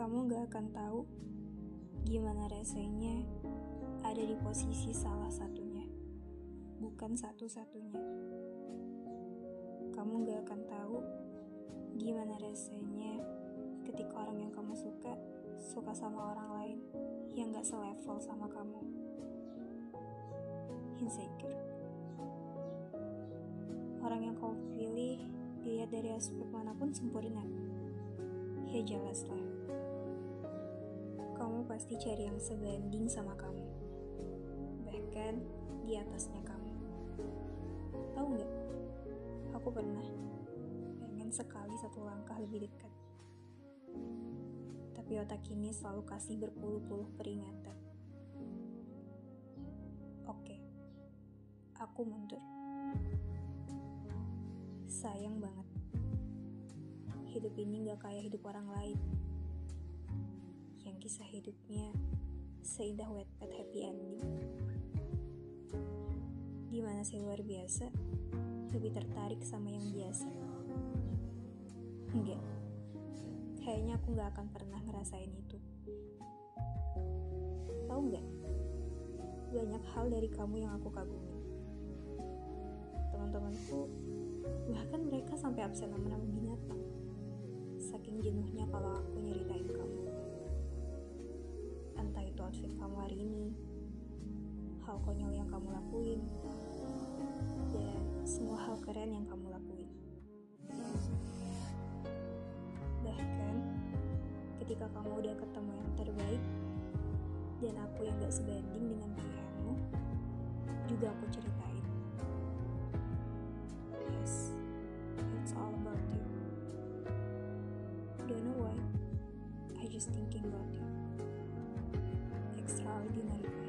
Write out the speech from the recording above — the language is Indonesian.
kamu gak akan tahu gimana rasanya ada di posisi salah satunya, bukan satu-satunya. Kamu gak akan tahu gimana rasanya ketika orang yang kamu suka suka sama orang lain yang gak selevel sama kamu. Insecure. Orang yang kau pilih dilihat dari aspek mana pun sempurna. Ya jelas lah. Kamu pasti cari yang sebanding sama kamu. Bahkan di atasnya kamu. Tahu nggak? Aku pernah pengen sekali satu langkah lebih dekat. Tapi otak ini selalu kasih berpuluh-puluh peringatan. Oke, aku mundur. Sayang banget. Hidup ini gak kayak hidup orang lain. Kisah hidupnya seindah wet-wet happy ending. Di mana sih luar biasa, lebih tertarik sama yang biasa. Enggak, kayaknya aku gak akan pernah ngerasain itu. Tahu nggak? Banyak hal dari kamu yang aku kagumi. Teman-temanku Bahkan mereka sampai absen nama-nama binatang. Saking jenuhnya kalau aku nyeritain kamu. Outfit kamu hari ini, hal konyol yang kamu lakuin, dan semua hal keren yang kamu lakuin. Bahkan ketika kamu udah ketemu yang terbaik, dan aku yang gak sebanding dengan pilihanmu, juga aku ceritain. Yes, it's all about you. Don't know why, I just thinking about you. Extraordinary